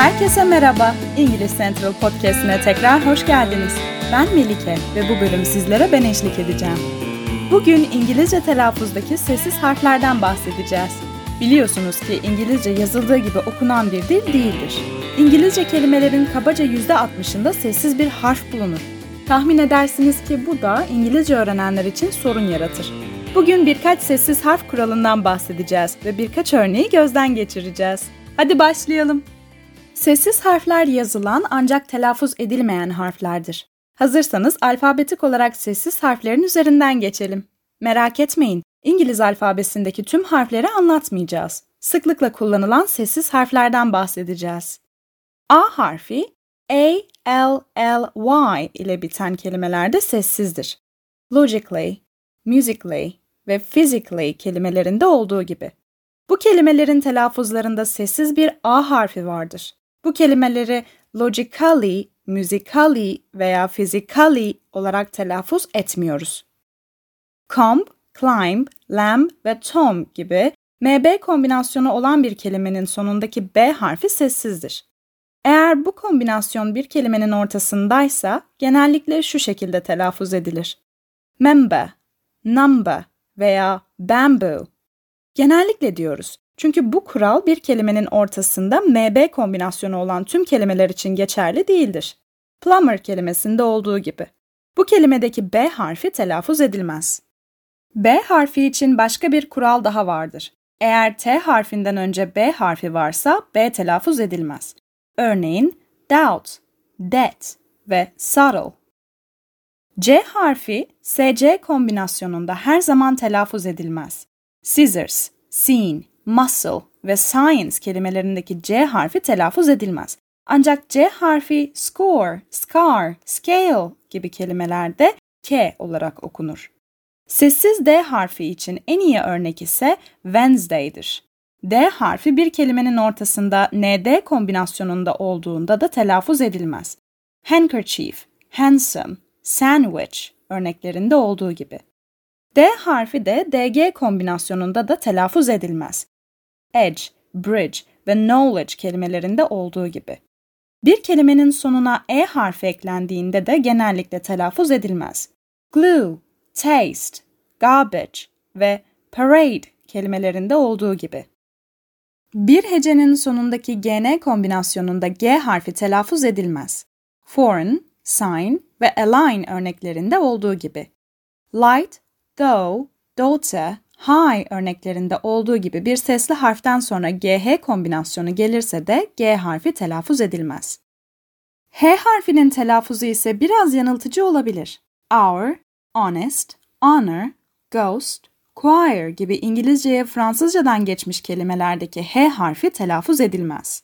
Herkese merhaba. İngiliz Central Podcast'ine tekrar hoş geldiniz. Ben Melike ve bu bölüm sizlere ben eşlik edeceğim. Bugün İngilizce telaffuzdaki sessiz harflerden bahsedeceğiz. Biliyorsunuz ki İngilizce yazıldığı gibi okunan bir dil değildir. İngilizce kelimelerin kabaca %60'ında sessiz bir harf bulunur. Tahmin edersiniz ki bu da İngilizce öğrenenler için sorun yaratır. Bugün birkaç sessiz harf kuralından bahsedeceğiz ve birkaç örneği gözden geçireceğiz. Hadi başlayalım. Sessiz harfler yazılan ancak telaffuz edilmeyen harflerdir. Hazırsanız alfabetik olarak sessiz harflerin üzerinden geçelim. Merak etmeyin, İngiliz alfabesindeki tüm harfleri anlatmayacağız. Sıklıkla kullanılan sessiz harflerden bahsedeceğiz. A harfi A, L, L, Y ile biten kelimelerde sessizdir. Logically, musically ve physically kelimelerinde olduğu gibi. Bu kelimelerin telaffuzlarında sessiz bir A harfi vardır. Bu kelimeleri logically, musically veya physically olarak telaffuz etmiyoruz. Comb, climb, lamb ve tom gibi MB kombinasyonu olan bir kelimenin sonundaki B harfi sessizdir. Eğer bu kombinasyon bir kelimenin ortasındaysa genellikle şu şekilde telaffuz edilir. Member, number veya bamboo. Genellikle diyoruz. Çünkü bu kural bir kelimenin ortasında MB kombinasyonu olan tüm kelimeler için geçerli değildir. Plumber kelimesinde olduğu gibi. Bu kelimedeki B harfi telaffuz edilmez. B harfi için başka bir kural daha vardır. Eğer T harfinden önce B harfi varsa B telaffuz edilmez. Örneğin doubt, debt ve subtle. C harfi SC kombinasyonunda her zaman telaffuz edilmez. Scissors, seen, muscle ve science kelimelerindeki C harfi telaffuz edilmez. Ancak C harfi score, scar, scale gibi kelimelerde K olarak okunur. Sessiz D harfi için en iyi örnek ise Wednesday'dir. D harfi bir kelimenin ortasında ND kombinasyonunda olduğunda da telaffuz edilmez. Handkerchief, handsome, sandwich örneklerinde olduğu gibi. D harfi de DG kombinasyonunda da telaffuz edilmez. Edge, bridge ve knowledge kelimelerinde olduğu gibi. Bir kelimenin sonuna E harfi eklendiğinde de genellikle telaffuz edilmez. Glue, taste, garbage ve parade kelimelerinde olduğu gibi. Bir hecenin sonundaki GN kombinasyonunda G harfi telaffuz edilmez. Foreign, sign ve align örneklerinde olduğu gibi. Light, though, daughter, high örneklerinde olduğu gibi bir sesli harften sonra GH kombinasyonu gelirse de G harfi telaffuz edilmez. H harfinin telaffuzu ise biraz yanıltıcı olabilir. Our, honest, honor, ghost, choir gibi İngilizceye Fransızcadan geçmiş kelimelerdeki H harfi telaffuz edilmez.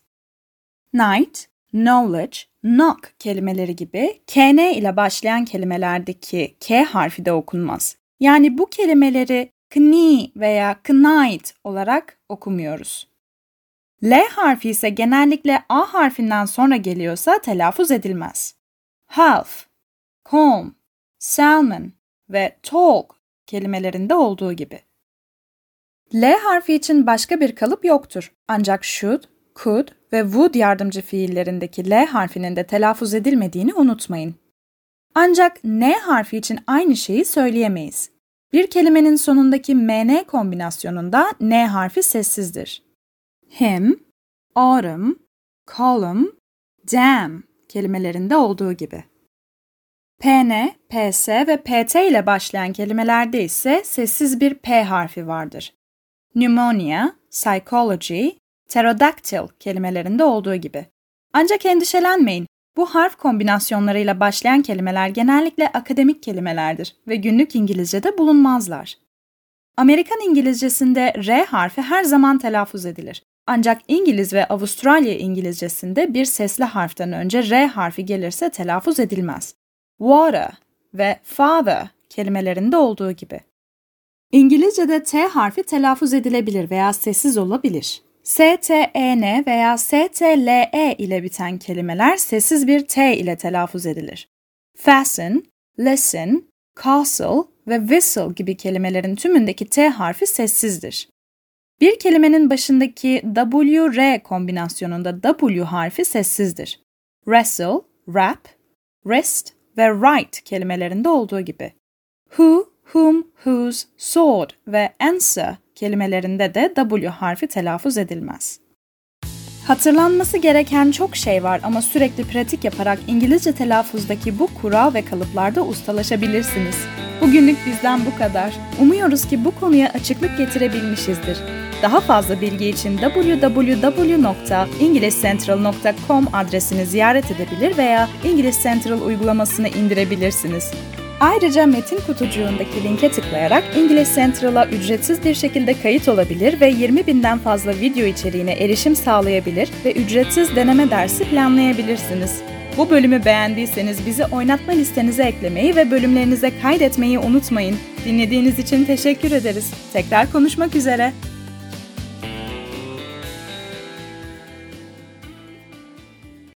Night, knowledge, knock kelimeleri gibi KN ile başlayan kelimelerdeki K harfi de okunmaz. Yani bu kelimeleri kni veya knight olarak okumuyoruz. L harfi ise genellikle A harfinden sonra geliyorsa telaffuz edilmez. Half, calm, salmon ve talk kelimelerinde olduğu gibi. L harfi için başka bir kalıp yoktur. Ancak should, could ve would yardımcı fiillerindeki L harfinin de telaffuz edilmediğini unutmayın. Ancak N harfi için aynı şeyi söyleyemeyiz. Bir kelimenin sonundaki MN kombinasyonunda N harfi sessizdir. Him, autumn, column, dam kelimelerinde olduğu gibi. PN, PS ve PT ile başlayan kelimelerde ise sessiz bir P harfi vardır. Pneumonia, psychology, pterodactyl kelimelerinde olduğu gibi. Ancak endişelenmeyin. Bu harf kombinasyonlarıyla başlayan kelimeler genellikle akademik kelimelerdir ve günlük İngilizce'de bulunmazlar. Amerikan İngilizcesinde R harfi her zaman telaffuz edilir. Ancak İngiliz ve Avustralya İngilizcesinde bir sesli harften önce R harfi gelirse telaffuz edilmez. Water ve father kelimelerinde olduğu gibi. İngilizce'de T harfi telaffuz edilebilir veya sessiz olabilir. STEN veya STLE ile biten kelimeler sessiz bir T ile telaffuz edilir. Fasten, listen, castle ve whistle gibi kelimelerin tümündeki T harfi sessizdir. Bir kelimenin başındaki W-R kombinasyonunda W harfi sessizdir. Wrestle, rap, rest ve write kelimelerinde olduğu gibi. Who, whom, whose, sword ve answer kelimelerinde de W harfi telaffuz edilmez. Hatırlanması gereken çok şey var ama sürekli pratik yaparak İngilizce telaffuzdaki bu kural ve kalıplarda ustalaşabilirsiniz. Bugünlük bizden bu kadar. Umuyoruz ki bu konuya açıklık getirebilmişizdir. Daha fazla bilgi için www.englishcentral.com adresini ziyaret edebilir veya İngiliz Central uygulamasını indirebilirsiniz. Ayrıca metin kutucuğundaki linke tıklayarak İngiliz Central'a ücretsiz bir şekilde kayıt olabilir ve 20 binden fazla video içeriğine erişim sağlayabilir ve ücretsiz deneme dersi planlayabilirsiniz. Bu bölümü beğendiyseniz bizi oynatma listenize eklemeyi ve bölümlerinize kaydetmeyi unutmayın. Dinlediğiniz için teşekkür ederiz. Tekrar konuşmak üzere.